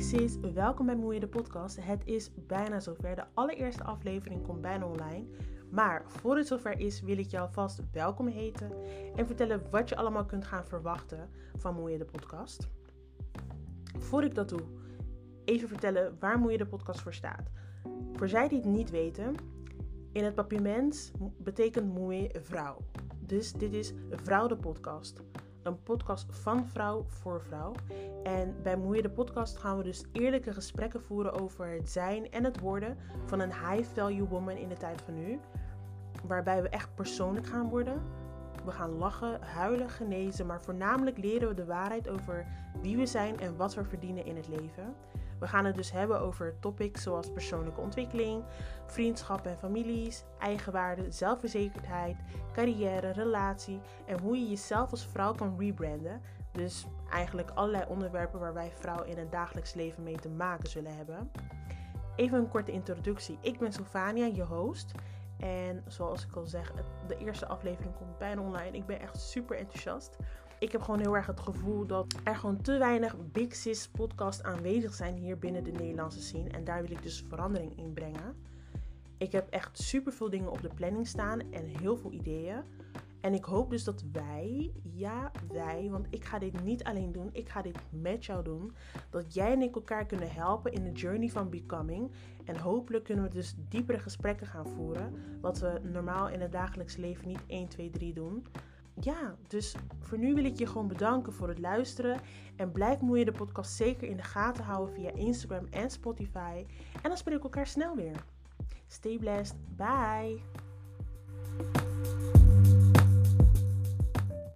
sis, welkom bij Moeie de podcast. Het is bijna zover. De allereerste aflevering komt bijna online. Maar voor het zover is, wil ik jou vast welkom heten en vertellen wat je allemaal kunt gaan verwachten van Moeie de podcast. Voor ik dat doe, even vertellen waar Moeie de podcast voor staat. Voor zij die het niet weten, in het papiermens betekent Moeie vrouw. Dus dit is Vrouw de podcast een podcast van vrouw voor vrouw. En bij Moeie de podcast gaan we dus eerlijke gesprekken voeren over het zijn en het worden van een high value woman in de tijd van nu. Waarbij we echt persoonlijk gaan worden. We gaan lachen, huilen, genezen, maar voornamelijk leren we de waarheid over wie we zijn en wat we verdienen in het leven. We gaan het dus hebben over topics zoals persoonlijke ontwikkeling, vriendschap en families, eigenwaarde, zelfverzekerdheid, carrière, relatie en hoe je jezelf als vrouw kan rebranden. Dus eigenlijk allerlei onderwerpen waar wij vrouwen in het dagelijks leven mee te maken zullen hebben. Even een korte introductie. Ik ben Sylvania, je host. En zoals ik al zeg, de eerste aflevering komt bijna online. Ik ben echt super enthousiast. Ik heb gewoon heel erg het gevoel dat er gewoon te weinig Big Sis podcast aanwezig zijn hier binnen de Nederlandse scene. En daar wil ik dus verandering in brengen. Ik heb echt super veel dingen op de planning staan en heel veel ideeën. En ik hoop dus dat wij, ja wij, want ik ga dit niet alleen doen, ik ga dit met jou doen. Dat jij en ik elkaar kunnen helpen in de journey van becoming. En hopelijk kunnen we dus diepere gesprekken gaan voeren. Wat we normaal in het dagelijks leven niet 1, 2, 3 doen. Ja, dus voor nu wil ik je gewoon bedanken voor het luisteren. En blijf moeie de podcast zeker in de gaten houden via Instagram en Spotify. En dan spreken we elkaar snel weer. Stay blessed. Bye.